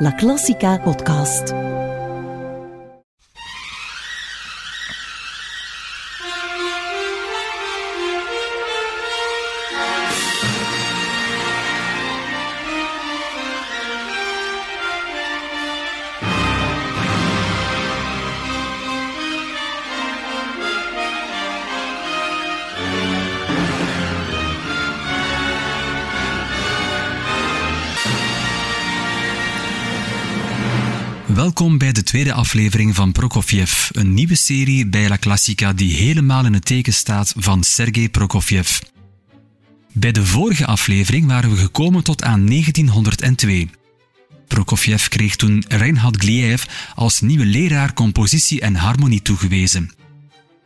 La Classica podcast. Welkom bij de tweede aflevering van Prokofjev, een nieuwe serie bij La Classica die helemaal in het teken staat van Sergei Prokofjev. Bij de vorige aflevering waren we gekomen tot aan 1902. Prokofjev kreeg toen Reinhard Gliev als nieuwe leraar compositie en harmonie toegewezen.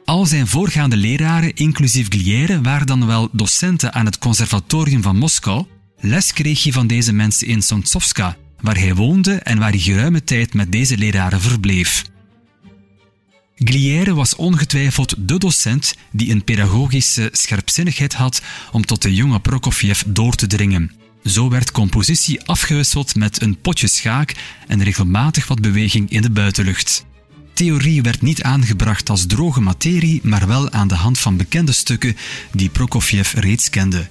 Al zijn voorgaande leraren, inclusief Gliere, waren dan wel docenten aan het Conservatorium van Moskou. Les kreeg hij van deze mensen in Sontsovska, waar hij woonde en waar hij geruime tijd met deze leraren verbleef. Glière was ongetwijfeld de docent die een pedagogische scherpzinnigheid had om tot de jonge Prokofjev door te dringen. Zo werd compositie afgewisseld met een potje schaak en regelmatig wat beweging in de buitenlucht. Theorie werd niet aangebracht als droge materie, maar wel aan de hand van bekende stukken die Prokofjev reeds kende.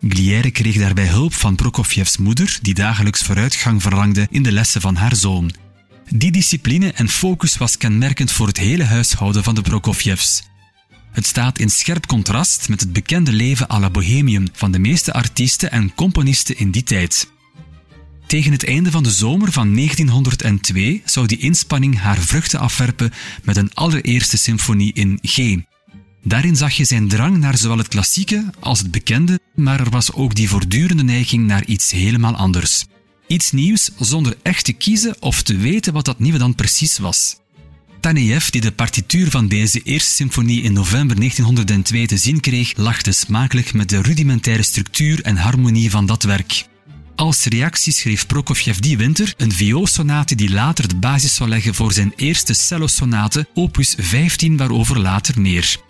Glière kreeg daarbij hulp van Prokofjevs moeder, die dagelijks vooruitgang verlangde in de lessen van haar zoon. Die discipline en focus was kenmerkend voor het hele huishouden van de Prokofjevs. Het staat in scherp contrast met het bekende leven à la bohemium van de meeste artiesten en componisten in die tijd. Tegen het einde van de zomer van 1902 zou die inspanning haar vruchten afwerpen met een allereerste symfonie in G, Daarin zag je zijn drang naar zowel het klassieke als het bekende, maar er was ook die voortdurende neiging naar iets helemaal anders. Iets nieuws zonder echt te kiezen of te weten wat dat nieuwe dan precies was. Tanejev, die de partituur van deze eerste symfonie in november 1902 te zien kreeg, lachte smakelijk met de rudimentaire structuur en harmonie van dat werk. Als reactie schreef Prokofjev die winter een vioolsonate die later de basis zou leggen voor zijn eerste cellosonate, opus 15, waarover later meer.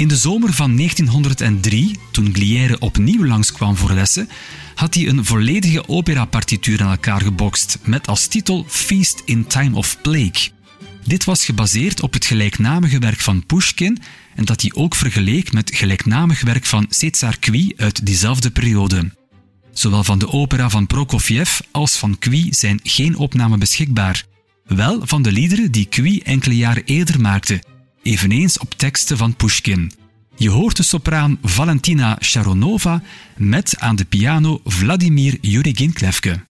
In de zomer van 1903, toen Glière opnieuw langskwam voor lessen, had hij een volledige operapartituur aan elkaar gebokst met als titel Feast in Time of Plague. Dit was gebaseerd op het gelijknamige werk van Pushkin en dat hij ook vergeleek met gelijknamig werk van César Cui uit diezelfde periode. Zowel van de opera van Prokofjev als van Cui zijn geen opnamen beschikbaar. Wel van de liederen die Cui enkele jaren eerder maakte, eveneens op teksten van Pushkin. Je hoort de sopraan Valentina Sharonova met aan de piano Vladimir Jurigin-Klevke.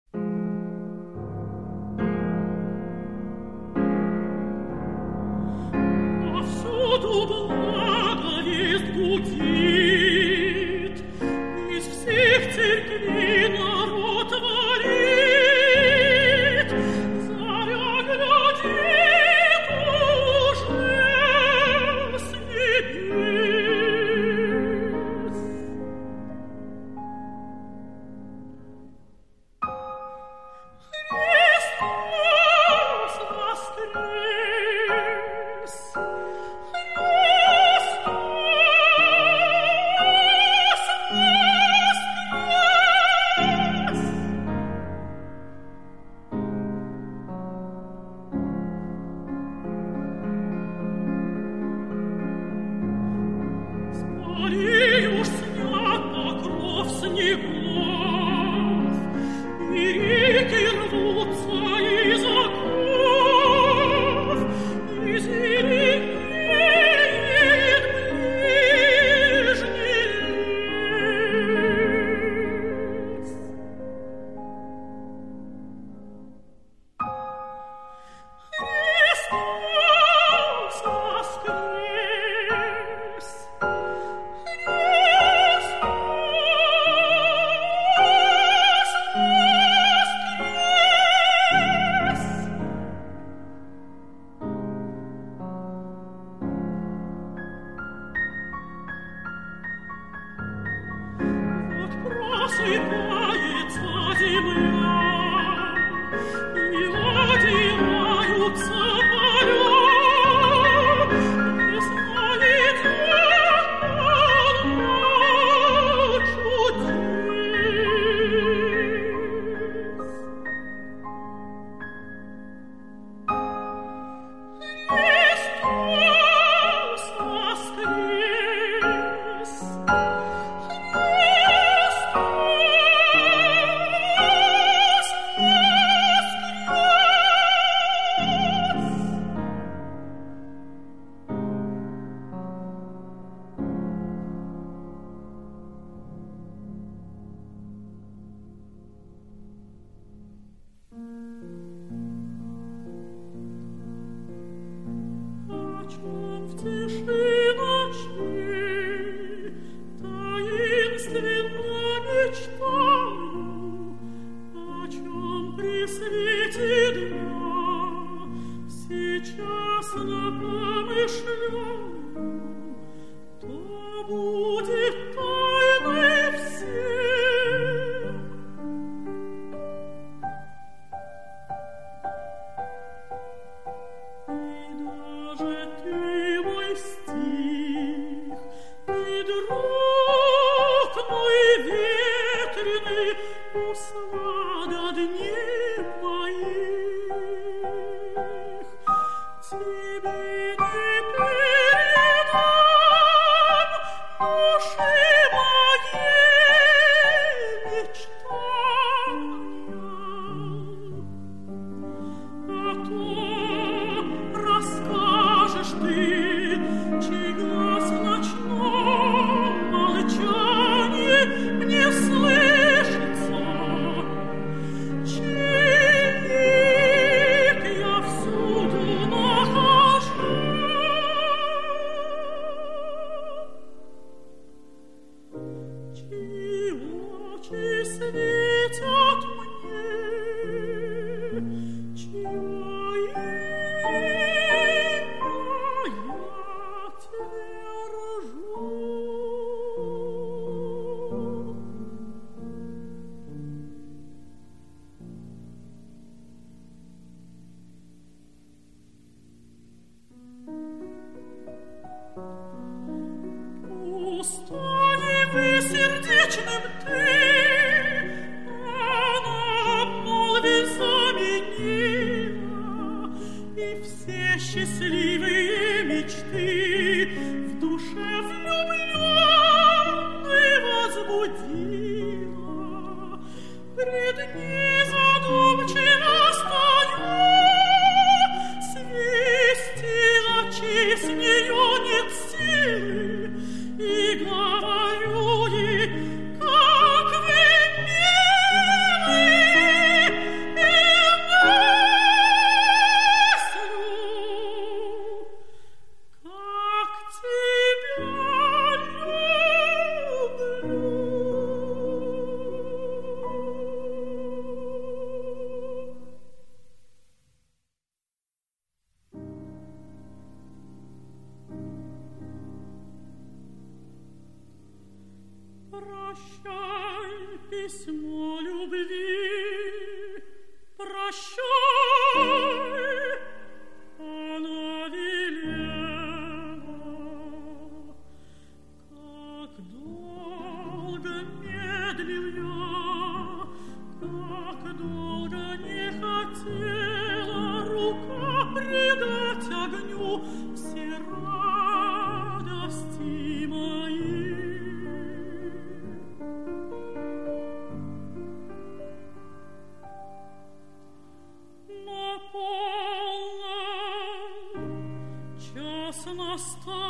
Anastan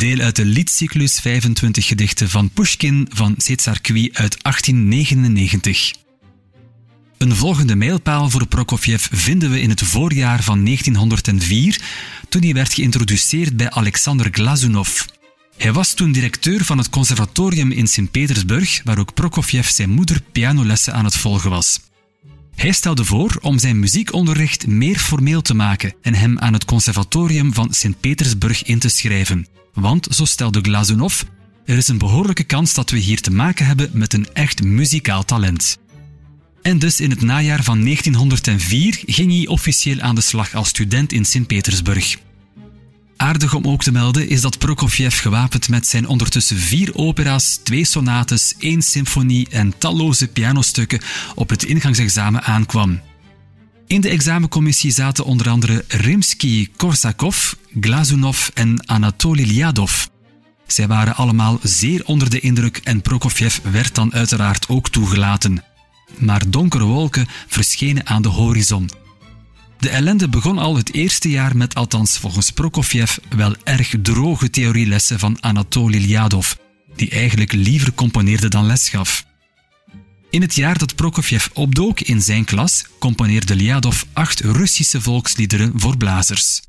uit de liedcyclus 25 gedichten van Pushkin van César uit 1899. Een volgende mijlpaal voor Prokofjev vinden we in het voorjaar van 1904, toen hij werd geïntroduceerd bij Alexander Glazunov. Hij was toen directeur van het conservatorium in Sint-Petersburg, waar ook Prokofjev zijn moeder pianolessen aan het volgen was. Hij stelde voor om zijn muziekonderricht meer formeel te maken en hem aan het conservatorium van Sint-Petersburg in te schrijven. Want, zo stelde Glazunov, er is een behoorlijke kans dat we hier te maken hebben met een echt muzikaal talent. En dus in het najaar van 1904 ging hij officieel aan de slag als student in Sint-Petersburg. Aardig om ook te melden is dat Prokofjev gewapend met zijn ondertussen vier opera's, twee sonates, één symfonie en talloze pianostukken op het ingangsexamen aankwam. In de examencommissie zaten onder andere Rimsky-Korsakov, Glazunov en Anatoly Lyadov. Zij waren allemaal zeer onder de indruk en Prokofjev werd dan uiteraard ook toegelaten. Maar donkere wolken verschenen aan de horizon. De ellende begon al het eerste jaar met, althans volgens Prokofjev, wel erg droge theorielessen van Anatoly Lyadov, die eigenlijk liever componeerde dan les gaf. In het jaar dat Prokofjev opdook in zijn klas, componeerde Lyadov acht Russische volksliederen voor blazers.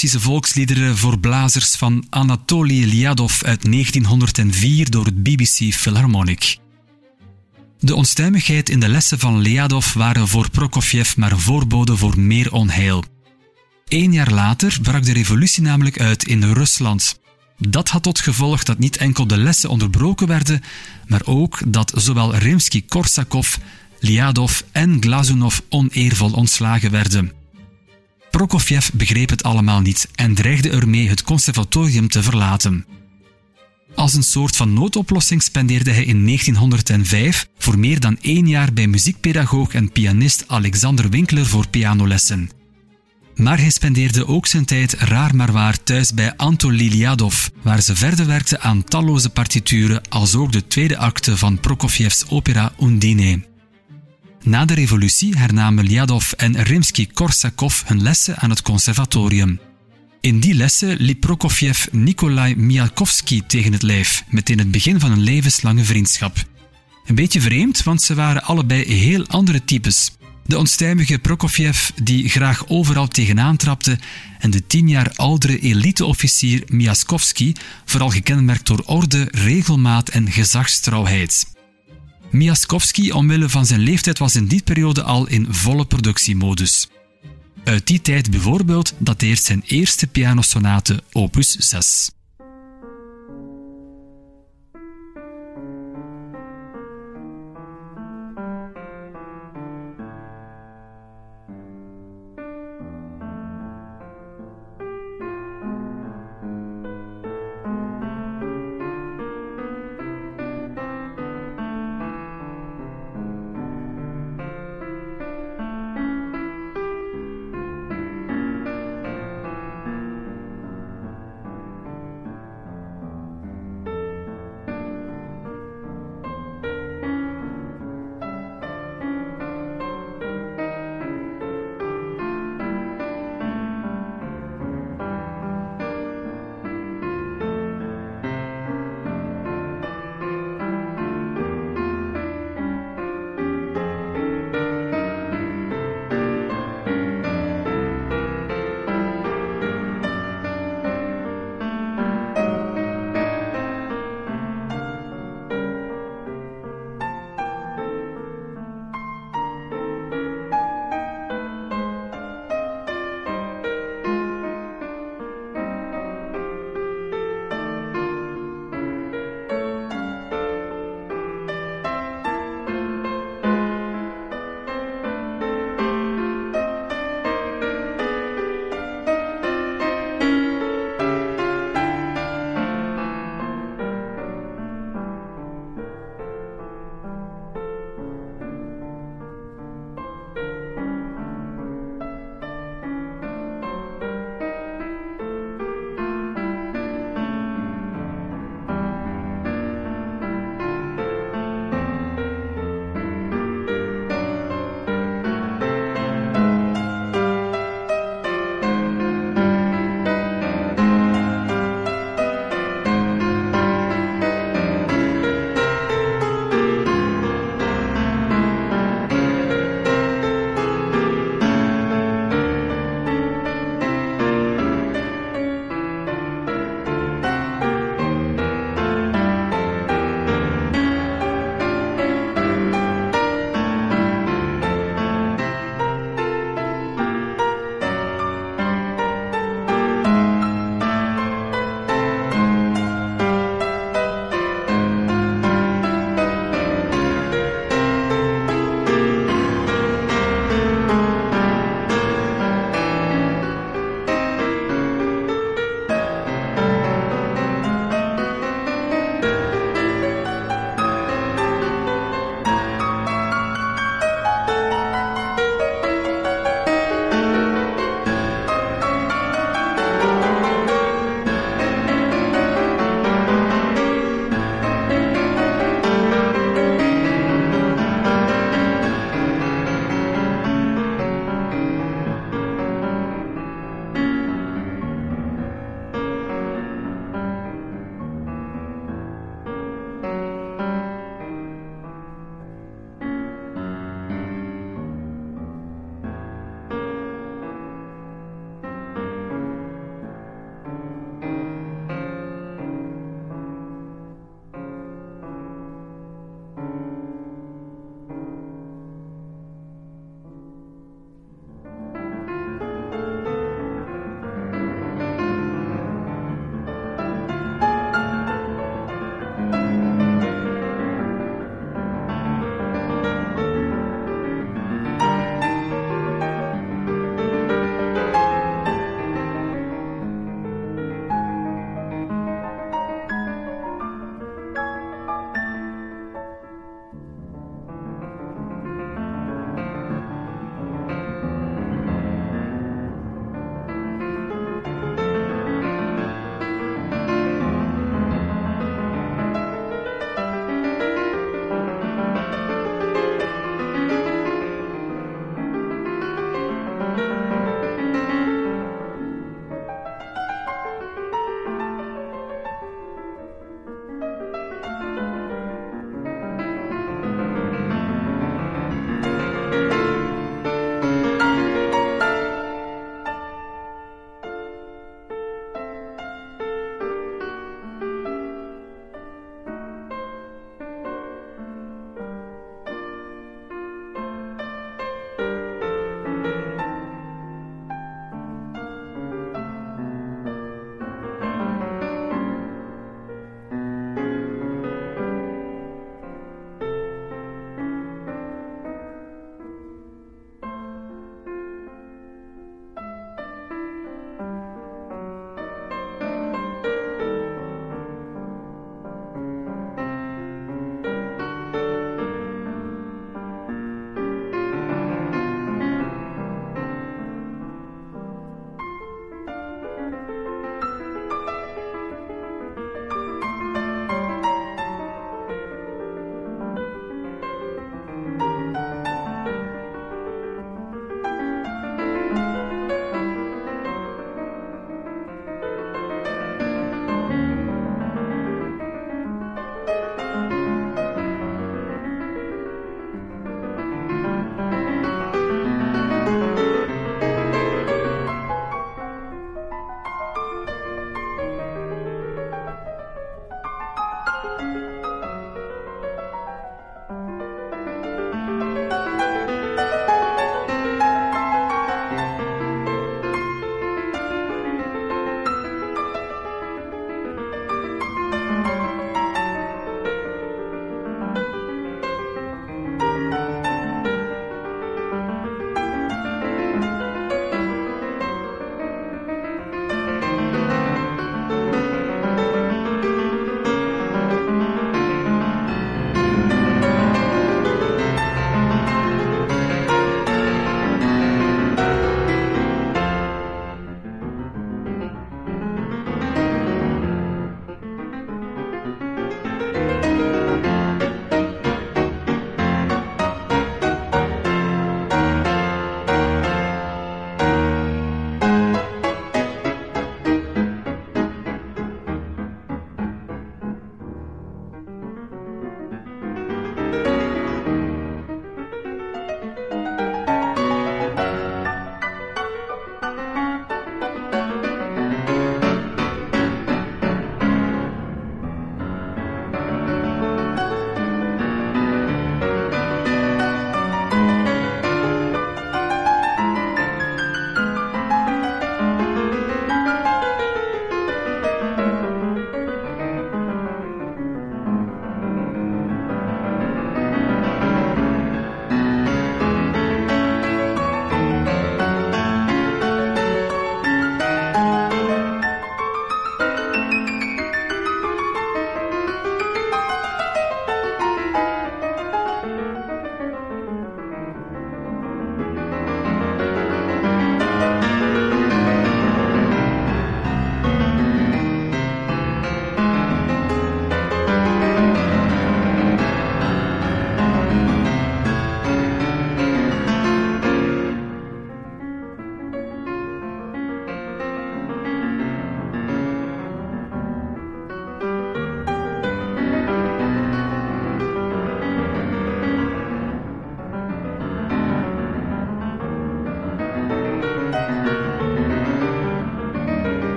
Russische volksliederen voor blazers van Anatoly Lyadov uit 1904 door het BBC Philharmonic. De onstuimigheid in de lessen van Lyadov waren voor Prokofjev maar voorboden voor meer onheil. Eén jaar later brak de revolutie namelijk uit in Rusland. Dat had tot gevolg dat niet enkel de lessen onderbroken werden, maar ook dat zowel Rimsky-Korsakov, Lyadov en Glazunov oneervol ontslagen werden. Prokofjev begreep het allemaal niet en dreigde ermee het conservatorium te verlaten. Als een soort van noodoplossing spendeerde hij in 1905 voor meer dan één jaar bij muziekpedagoog en pianist Alexander Winkler voor pianolessen. Maar hij spendeerde ook zijn tijd raar maar waar thuis bij Anton Liliadov, waar ze verder werkte aan talloze partituren als ook de tweede acte van Prokofjevs opera Undine. Na de revolutie hernamen Lyadov en Rimsky-Korsakov hun lessen aan het conservatorium. In die lessen liep Prokofjev Nikolai Mialkovsky tegen het lijf, meteen het begin van een levenslange vriendschap. Een beetje vreemd, want ze waren allebei heel andere types. De onstuimige Prokofjev, die graag overal tegenaan trapte, en de tien jaar oudere eliteofficier Miaskovsky, vooral gekenmerkt door orde, regelmaat en gezagstrouwheid. Miaskovsky, omwille van zijn leeftijd, was in die periode al in volle productiemodus. Uit die tijd bijvoorbeeld dateert zijn eerste pianosonate opus 6.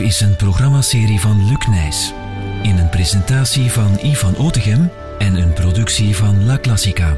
Is een programmaserie van Luc Nijs. In een presentatie van Ivan Otegem en een productie van La Classica.